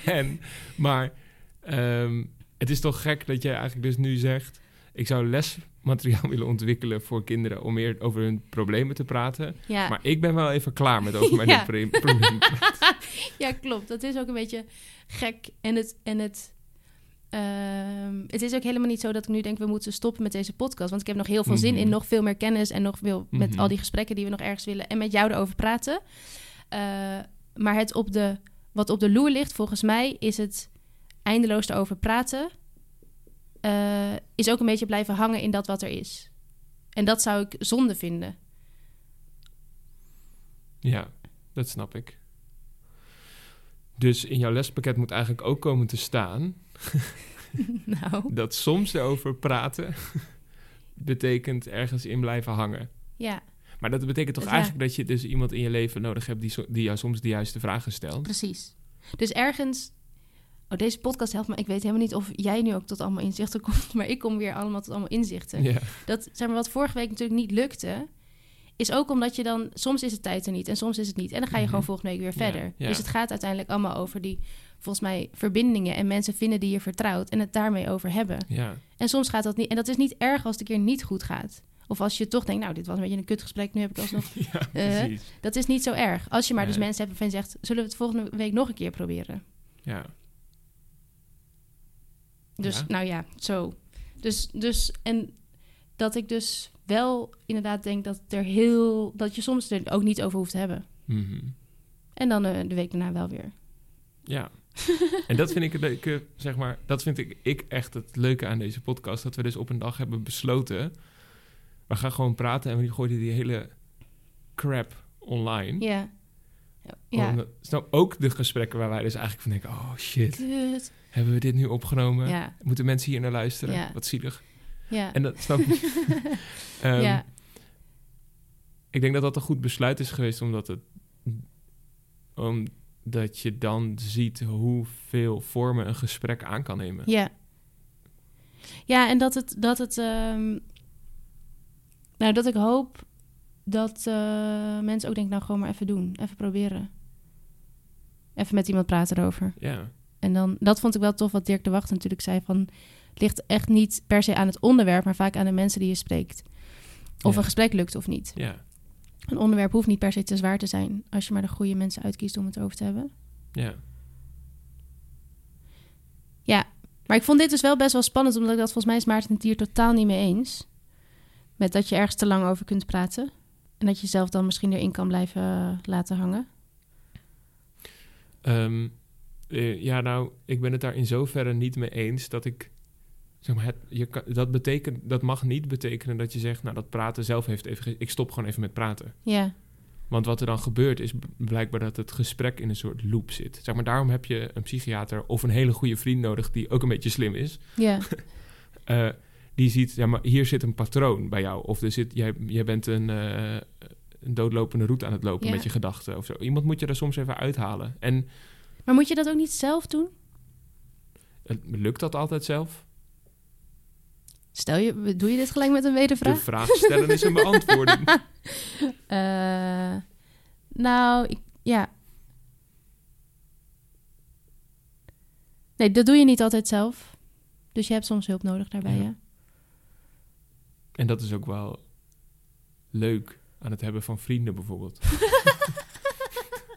en, maar ehm, het is toch gek dat jij eigenlijk dus nu zegt... ik zou lesmateriaal willen ontwikkelen voor kinderen... om meer over hun problemen te praten. Ja, Maar ik ben wel even klaar met over mijn Ja. problemen praten. ja, klopt. Dat is ook een beetje gek. En het, en het, ehm, het is ook helemaal niet zo dat ik nu denk... we moeten stoppen met deze podcast. Want ik heb nog heel veel zin Mhm. in nog veel meer kennis... en nog veel met Mhm. al die gesprekken die we nog ergens willen... en met jou erover praten. Eh, maar het op de, wat op de loer ligt, volgens mij... is het eindeloos erover praten... eh, is ook een beetje blijven hangen in dat wat er is. En dat zou ik zonde vinden. Ja, dat snap ik. Dus in jouw lespakket moet eigenlijk ook komen te staan... nou, dat soms erover praten betekent ergens in blijven hangen. ja, Maar dat betekent toch Ja. eigenlijk dat je dus iemand in je leven nodig hebt die, die jou soms de juiste vragen stelt. precies. Dus ergens... Oh, deze podcast helpt me. Ik weet helemaal niet of jij nu ook tot allemaal inzichten komt. Maar ik kom weer allemaal tot allemaal inzichten. Dat, zeg maar, wat vorige week natuurlijk niet lukte... is ook omdat je dan... Soms is het tijd er niet en soms is het niet. En dan ga je Mhm. gewoon volgende week weer verder. Dus het gaat uiteindelijk allemaal over die... volgens mij verbindingen en mensen vinden die je vertrouwt... en het daarmee over hebben. ja, En soms gaat dat niet. En dat is niet erg als het een keer niet goed gaat. Of als je toch denkt, nou, dit was een beetje een kutgesprek, nu heb ik alsnog... ja Eh, dat is niet zo erg. Als je maar dus mensen hebt waarvan je zegt... zullen we het volgende week nog een keer proberen? Ja, Dus, Ja. nou ja, zo. Dus, dus, en dat ik dus wel inderdaad denk dat er heel... dat je soms er ook niet over hoeft te hebben. Mhm. En dan eh, de week daarna wel weer. ja. en dat vind ik het leuke, zeg maar, dat vind ik, ik echt het leuke aan deze podcast. Dat we dus op een dag hebben besloten, we gaan gewoon praten en we gooien die hele crap online. Ja. Ja. Omdat- snap, ook de gesprekken waar wij dus eigenlijk van denken, oh shit, Kut. Hebben we dit nu opgenomen? Ja. Moeten mensen hier naar luisteren? Ja. Wat zielig. Ja. En dat snap ik. Ehm, ja. Ik denk dat dat een goed besluit is geweest, omdat het omdat je dan ziet hoeveel vormen een gesprek aan kan nemen. Ja. Ja, en dat het... Dat het ehm, nou, dat ik hoop dat eh, mensen ook denken... nou, gewoon maar even doen. Even proberen. Even met iemand praten erover. Ja, En dan, dat vond ik wel tof wat Dirk de Wacht natuurlijk zei van... het ligt echt niet per se aan het onderwerp... maar vaak aan de mensen die je spreekt. Of Ja. een gesprek lukt of niet. ja, Een onderwerp hoeft niet per se te zwaar te zijn... als je maar de goede mensen uitkiest om het over te hebben. ja. Ja, maar ik vond dit dus wel best wel spannend... omdat ik dat volgens mij is Maarten het hier totaal niet mee eens. Met dat je ergens te lang over kunt praten. En dat je zelf dan misschien erin kan blijven eh, laten hangen. Ehm, eh, ja, nou, ik ben het daar in zoverre niet mee eens dat ik. Zeg maar, het, je kan, dat, betekent, dat mag niet betekenen dat je zegt, nou, dat praten zelf heeft even. Ik stop gewoon even met praten. Ja, Want wat er dan gebeurt is blijkbaar dat het gesprek in een soort loop zit. Zeg maar, daarom heb je een psychiater of een hele goede vriend nodig die ook een beetje slim is. ja, Eh, die ziet, ja, maar hier zit een patroon bij jou. Of er zit, jij, jij bent een, eh, een doodlopende route aan het lopen Ja. met je gedachten of zo. Iemand moet je er soms even uithalen. En maar moet je dat ook niet zelf doen? lukt dat altijd zelf? Stel je, doe je dit gelijk met een wedervraag? De vraag stellen is een beantwoorden. Eh, nou, ik, ja. Nee, dat doe je niet altijd zelf. Dus je hebt soms hulp nodig daarbij, Ja. ja. En dat is ook wel leuk aan het hebben van vrienden bijvoorbeeld.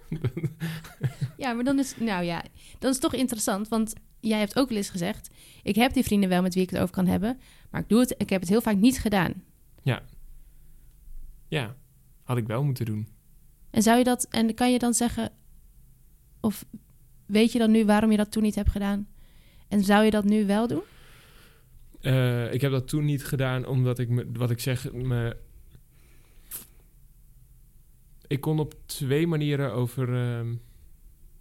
Ja, maar dan is, nou ja, dan is het toch interessant. Want jij hebt ook wel eens gezegd... ik heb die vrienden wel met wie ik het over kan hebben... maar ik, doe het, ik heb het heel vaak niet gedaan. Ja, had ik wel moeten doen. En zou je dat... En kan je dan zeggen... of weet je dan nu waarom je dat toen niet hebt gedaan? En zou je dat nu wel doen? Eh, ik heb dat toen niet gedaan omdat ik, me, wat ik zeg, me... Ik kon op twee manieren over... ehm,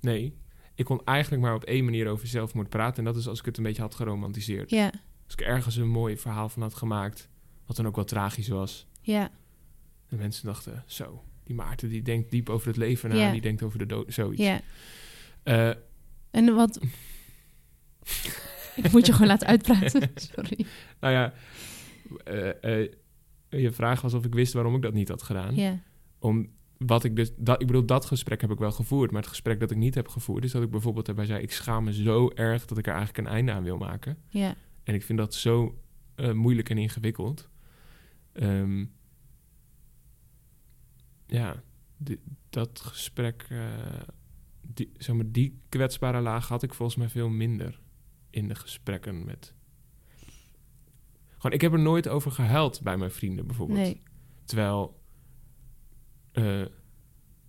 nee, ik kon eigenlijk maar op één manier over zelfmoord praten. En dat is als ik het een beetje had geromantiseerd. Ja, Als ik ergens een mooi verhaal van had gemaakt, wat dan ook wel tragisch was. ja, En mensen dachten, zo, die Maarten die denkt diep over het leven na, Ja. die denkt over de dood, zoiets. ja. Eh, En wat... ik moet je gewoon laten uitpraten. Sorry. nou ja, eh, eh, je vraag was of ik wist waarom ik dat niet had gedaan. Ja, Om wat ik dus, dat, ik bedoel, dat gesprek heb ik wel gevoerd. Maar het gesprek dat ik niet heb gevoerd, is dat ik bijvoorbeeld erbij zei: Ik schaam me zo erg dat ik er eigenlijk een einde aan wil maken. ja, En ik vind dat zo eh, moeilijk en ingewikkeld. Ehm, ja, dat gesprek, eh, die, zeg maar, die kwetsbare laag had ik volgens mij veel minder in de gesprekken met. Gewoon, ik heb er nooit over gehuild bij mijn vrienden bijvoorbeeld. nee. Terwijl eh,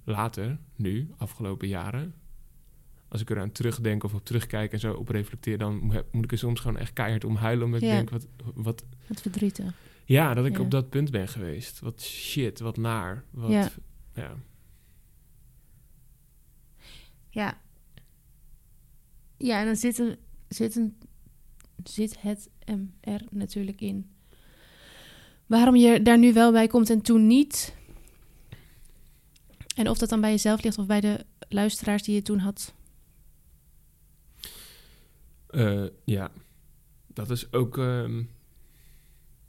later, nu, afgelopen jaren, als ik eraan terugdenk of op terugkijk en zo op reflecteer, dan mo- moet ik er soms gewoon echt keihard om huilen. Omdat Ja. ik denk, wat, wat, Wat verdrietig. ja, dat ik Ja. op dat punt ben geweest. Wat shit, wat naar. Wat, Ja. ja. Ja. Ja, en dan zit een, zit een zit het er natuurlijk in. Waarom je daar nu wel bij komt en toen niet. En of dat dan bij jezelf ligt of bij de luisteraars die je toen had. Eh, ja, dat is ook ehm,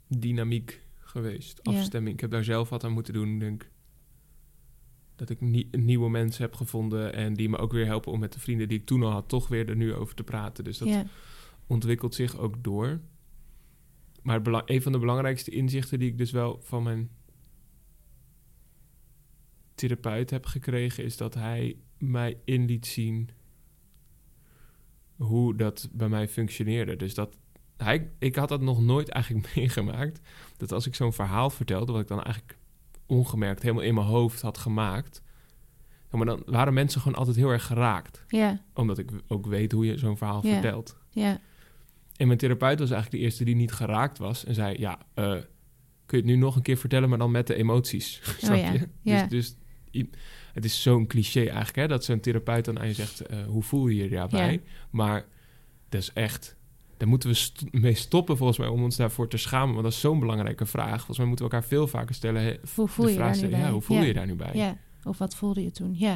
dynamiek geweest. Ja. Afstemming. Ik heb daar zelf wat aan moeten doen. Ik denk dat ik nie- nieuwe mensen heb gevonden en die me ook weer helpen om met de vrienden die ik toen al had, toch weer er nu over te praten. Dus dat ja, ontwikkelt zich ook door. Maar een van de belangrijkste inzichten die ik dus wel van mijn therapeut heb gekregen, is dat hij mij in liet zien hoe dat bij mij functioneerde. Dus dat hij, ik had dat nog nooit eigenlijk meegemaakt. Dat als ik zo'n verhaal vertelde, wat ik dan eigenlijk ongemerkt helemaal in mijn hoofd had gemaakt, maar dan waren mensen gewoon altijd heel erg geraakt. ja, Omdat ik ook weet hoe je zo'n verhaal Ja. vertelt. ja, En mijn therapeut was eigenlijk de eerste die niet geraakt was. En zei, ja, eh, kun je het nu nog een keer vertellen, maar dan met de emoties. Snap Oh ja, je? ja. Dus, dus het is zo'n cliché eigenlijk, hè, dat zo'n therapeut dan aan je zegt, eh, hoe voel je je daarbij? Ja. Maar dat is echt, daar moeten we st- mee stoppen volgens mij om ons daarvoor te schamen. Want dat is zo'n belangrijke vraag. Volgens mij moeten we elkaar veel vaker stellen. hoe voel de je vraag daar stellen, ja, hoe voel ja. je je daar nu bij? Ja, of wat voelde je toen? Ja,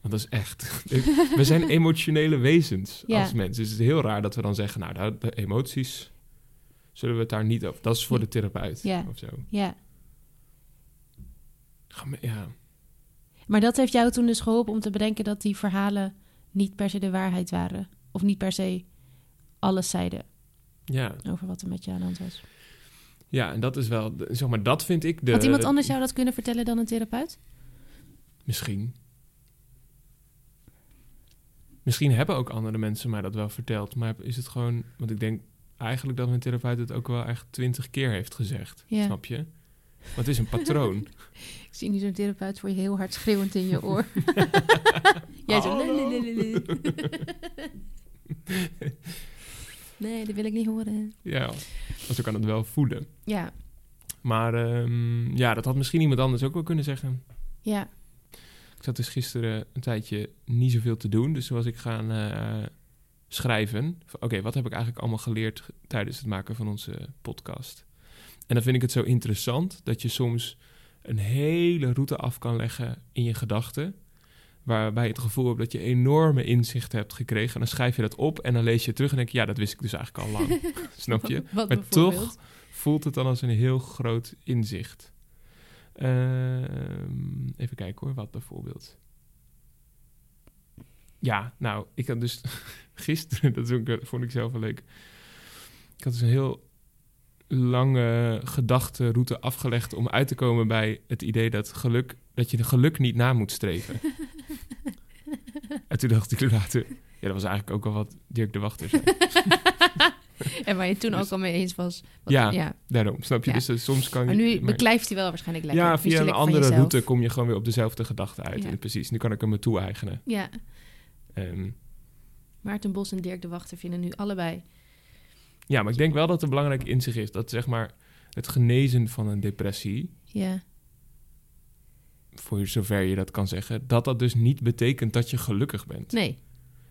Want dat is echt. we zijn emotionele wezens als mensen. Dus het is heel raar dat we dan zeggen, nou, de, de emoties zullen we het daar niet over. Dat is voor de therapeut Ja. of zo. ja. Ja. Maar dat heeft jou toen dus geholpen om te bedenken dat die verhalen niet per se de waarheid waren. Of niet per se alles zeiden ja, over wat er met je aan de hand was. ja, en dat is wel, zeg maar, dat vind ik de. Had iemand anders jou dat kunnen vertellen dan een therapeut? Misschien. Misschien hebben ook andere mensen mij dat wel verteld, maar is het gewoon, want ik denk eigenlijk dat mijn therapeut het ook wel echt twintig keer heeft gezegd. Ja. Snap je? Het is een patroon. Ik zie nu zo'n therapeut voor je heel hard schreeuwend in je oor. Jij zo... Nee, dat wil ik niet horen. ja, want zo kan het wel voelen. Ja, Maar ehm, ja, dat had misschien iemand anders ook wel kunnen zeggen. ja, Ik zat dus gisteren een tijdje niet zoveel te doen. Dus toen was ik gaan eh, schrijven. Oké, wat heb ik eigenlijk allemaal geleerd tijdens het maken van onze podcast? En dan vind ik het zo interessant dat je soms een hele route af kan leggen in je gedachten. Waarbij je het gevoel hebt dat je enorme inzichten hebt gekregen. En dan schrijf je dat op en dan lees je het terug en denk je... ja, dat wist ik dus eigenlijk al lang. Snap je? Wat Maar toch voelt het dan als een heel groot inzicht. Ehm, even kijken hoor, wat bijvoorbeeld. Ja, nou, ik had dus gisteren, dat vond ik, vond ik zelf wel leuk. Ik had dus een heel lange gedachtenroute afgelegd om uit te komen bij het idee dat geluk, dat je de geluk niet na moet streven. en toen dacht ik later, ja, dat was eigenlijk ook al wat Dirk de Wachter zei. en waar je toen Dus- ook al mee eens was. Wat- Ja. ja. Daarom, snap je? Ja. Dus eh, soms kan Maar je... nu maar- beklijft hij wel waarschijnlijk lekker. ja, via een andere route kom je gewoon weer op dezelfde gedachte uit. Ja. En precies, nu kan ik hem me toe-eigenen. Ja, Ehm, Maarten Bos en Dirk de Wachter vinden nu allebei. Ja, maar ik denk wel dat het belangrijk inzicht is dat zeg maar het genezen van een depressie, Ja, voor zover je dat kan zeggen, dat dat dus niet betekent dat je gelukkig bent. nee.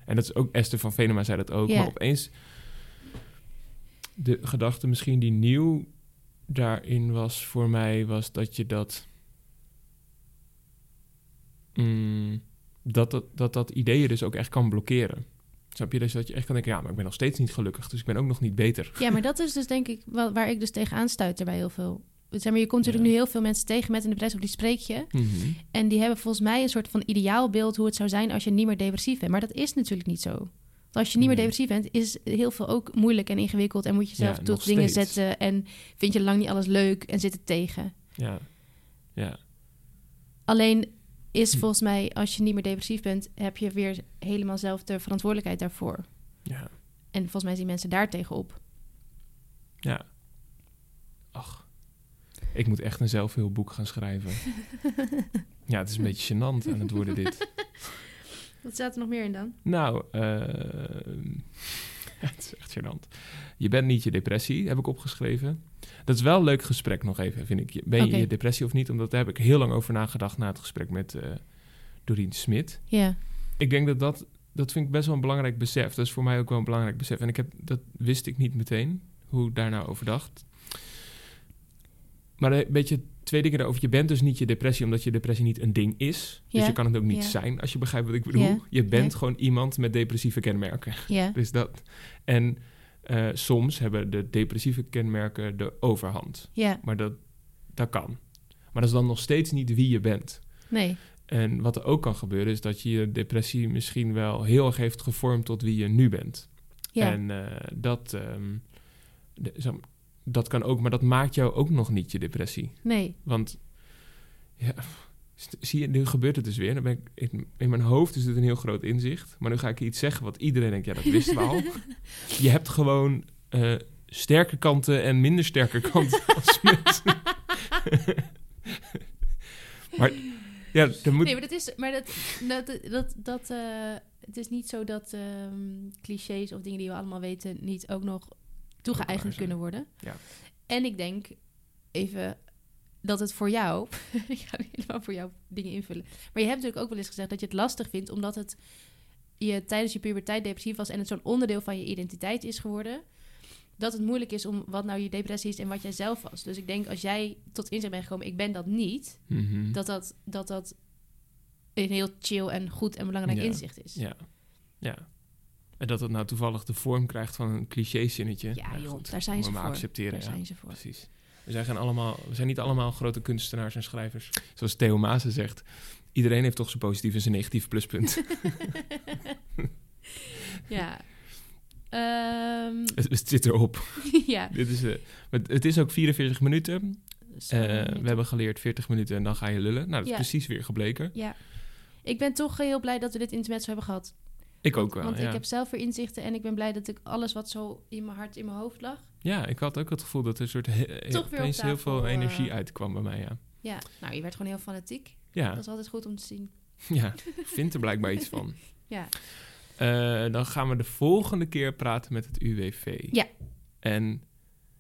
En dat is ook, Esther van Venema zei dat ook, Ja. maar opeens de gedachte misschien die nieuw daarin was voor mij, was dat je dat... Mm, dat, dat, dat dat idee je dus ook echt kan blokkeren. Snap je? Dus dat je echt kan denken, ja, maar ik ben nog steeds niet gelukkig, dus ik ben ook nog niet beter. Ja, maar dat is dus denk ik wel waar ik dus tegenaan stuiter bij heel veel. Zeg maar, je komt natuurlijk Ja. nu heel veel mensen tegen met een depressie of die spreek je. Mhm. En die hebben volgens mij een soort van ideaalbeeld hoe het zou zijn als je niet meer depressief bent. Maar dat is natuurlijk niet zo. Want als je niet meer depressief bent, is heel veel ook moeilijk en ingewikkeld. En moet je zelf Ja, tot dingen steeds. zetten. En vind je lang niet alles leuk en zit het tegen. Ja. Ja. Alleen is volgens mij, als je niet meer depressief bent, heb je weer helemaal zelf de verantwoordelijkheid daarvoor. Ja. En volgens mij zien mensen daar tegenop. Ja. Ach. Ik moet echt een zelfhulpboek gaan schrijven. ja, het is een beetje gênant aan het worden dit. Wat staat er nog meer in dan? Nou, ehm, ja, het is echt gênant. Je bent niet je depressie, heb ik opgeschreven. Dat is wel een leuk gesprek nog even, vind ik. Ben je Oké. je depressie of niet? Omdat daar heb ik heel lang over nagedacht na het gesprek met eh Doreen Smit. Ja, Ik denk dat dat dat vind ik best wel een belangrijk besef. Dat is voor mij ook wel een belangrijk besef. En ik heb, dat wist ik niet meteen, hoe ik daar nou over dacht. Maar een beetje twee dingen erover. Je bent dus niet je depressie, omdat je depressie niet een ding is. Dus je kan het ook niet Ja. zijn, als je begrijpt wat ik bedoel. Ja. Je bent gewoon iemand met depressieve kenmerken. Ja, Dus dat. En eh, soms hebben de depressieve kenmerken de overhand. ja, Maar dat, dat kan. Maar dat is dan nog steeds niet wie je bent. nee. En wat er ook kan gebeuren, is dat je je depressie misschien wel heel erg heeft gevormd tot wie je nu bent. Ja, En eh, dat, ehm, de- dat kan ook, maar dat maakt jou ook nog niet je depressie. nee. Want, ja, zie je, nu gebeurt het dus weer. Dan ben ik, in, in mijn hoofd is dit een heel groot inzicht. Maar nu ga ik iets zeggen wat iedereen denkt, ja, dat wisten we al. Je hebt gewoon eh, sterke kanten en minder sterke kanten als mens. maar ja, er moet... Nee, maar dat is, maar dat, dat, dat, dat eh, het is niet zo dat ehm, clichés of dingen die we allemaal weten niet ook nog toegeëigend kunnen worden. Ja. En ik denk even dat het voor jou, ik ga helemaal voor jou dingen invullen, maar je hebt natuurlijk ook wel eens gezegd dat je het lastig vindt omdat het je tijdens je puberteit depressief was en het zo'n onderdeel van je identiteit is geworden. Dat het moeilijk is om wat nou je depressie is en wat jij zelf was. Dus ik denk als jij tot inzicht bent gekomen, ik ben dat niet, Mhm. dat dat, dat dat een heel chill en goed en belangrijk Ja. inzicht is. Ja, ja. En dat het nou toevallig de vorm krijgt van een cliché-zinnetje. Ja, nou joh, goed, daar zijn ze maar voor. accepteren, Daar ja. zijn ze voor. Precies. We zijn, geen allemaal, we zijn niet allemaal grote kunstenaars en schrijvers. Zoals Theo Maassen zegt. Iedereen heeft toch zijn positieve en zijn negatieve pluspunt. ja. Ehm, het, het zit erop. ja. Dit is, eh, het, het is ook 44 minuten. Eh, we hebben geleerd 40 minuten en dan ga je lullen. Nou, dat is Ja. precies weer gebleken. Ja. Ik ben toch heel blij dat we dit intermezzo hebben gehad. Ik ook wel, Want ja. ik heb zelf weer inzichten en ik ben blij dat ik alles wat zo in mijn hart, in mijn hoofd lag. Ja, ik had ook het gevoel dat er een soort he- Toch weer op opeens heel veel eh, energie uitkwam bij mij, ja. Ja, nou, je werd gewoon heel fanatiek. Ja, Dat is altijd goed om te zien. ja. ik vind er blijkbaar iets van. Ja. Eh, dan gaan we de volgende keer praten met het UWV. Ja. En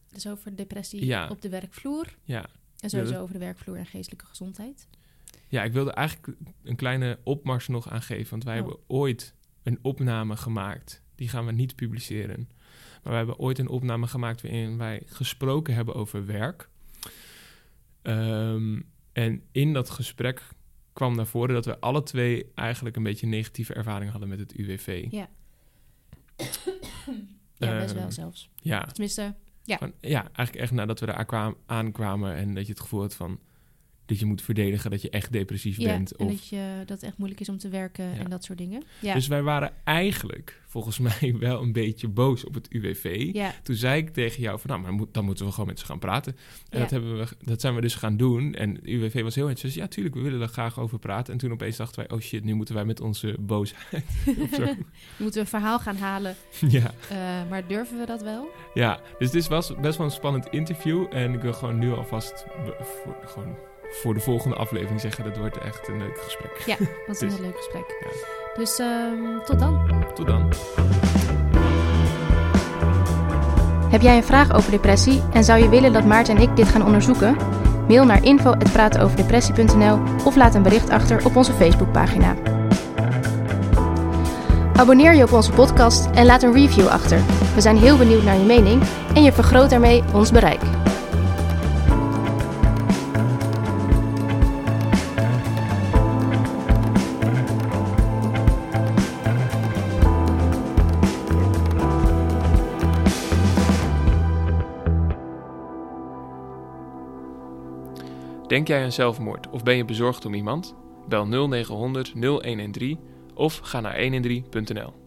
Dus over depressie Ja. op de werkvloer. ja, En sowieso over de werkvloer en geestelijke gezondheid. ja, ik wilde eigenlijk een kleine opmars nog aangeven. Want wij Oh. hebben ooit een opname gemaakt. Die gaan we niet publiceren. Maar we hebben ooit een opname gemaakt waarin wij gesproken hebben over werk. Ehm, en in dat gesprek kwam naar voren dat we alle twee eigenlijk een beetje negatieve ervaring hadden met het UWV. Ja. Ja, best wel Ehm, zelfs. Ja, Tenminste, Ja. Ja, eigenlijk echt nadat we daar kwam- aankwamen en dat je het gevoel had van dat je moet verdedigen dat je echt depressief ja, bent. en Of, dat, je, dat het echt moeilijk is om te werken Ja. en dat soort dingen. Ja, Dus wij waren eigenlijk volgens mij wel een beetje boos op het UWV. ja, Toen zei ik tegen jou van nou, maar moet- dan moeten we gewoon met ze gaan praten. En dat, hebben we, dat zijn we dus gaan doen. En het UWV was heel enthousiast. Ja, tuurlijk, we willen er graag over praten. En toen opeens dachten wij, oh shit, nu moeten wij met onze boosheid zo. we moeten een verhaal gaan halen. ja. eh, maar durven we dat wel? Ja, dus dit was best wel een spannend interview. En ik wil gewoon nu alvast voor, gewoon voor de volgende aflevering zeggen... dat wordt echt een leuk gesprek. Ja, dat is een Dus- heel leuk gesprek. Ja. Dus ehm, tot dan. Tot dan. Heb jij een vraag over depressie en zou je willen dat Maarten en ik dit gaan onderzoeken? Mail naar info@pratenoverdepressie.nl of laat een bericht achter op onze Facebookpagina. Abonneer je op onze podcast en laat een review achter. We zijn heel benieuwd naar je mening en je vergroot daarmee ons bereik. Denk jij aan zelfmoord of ben je bezorgd om iemand? Bel 0900 0113 of ga naar 113.nl.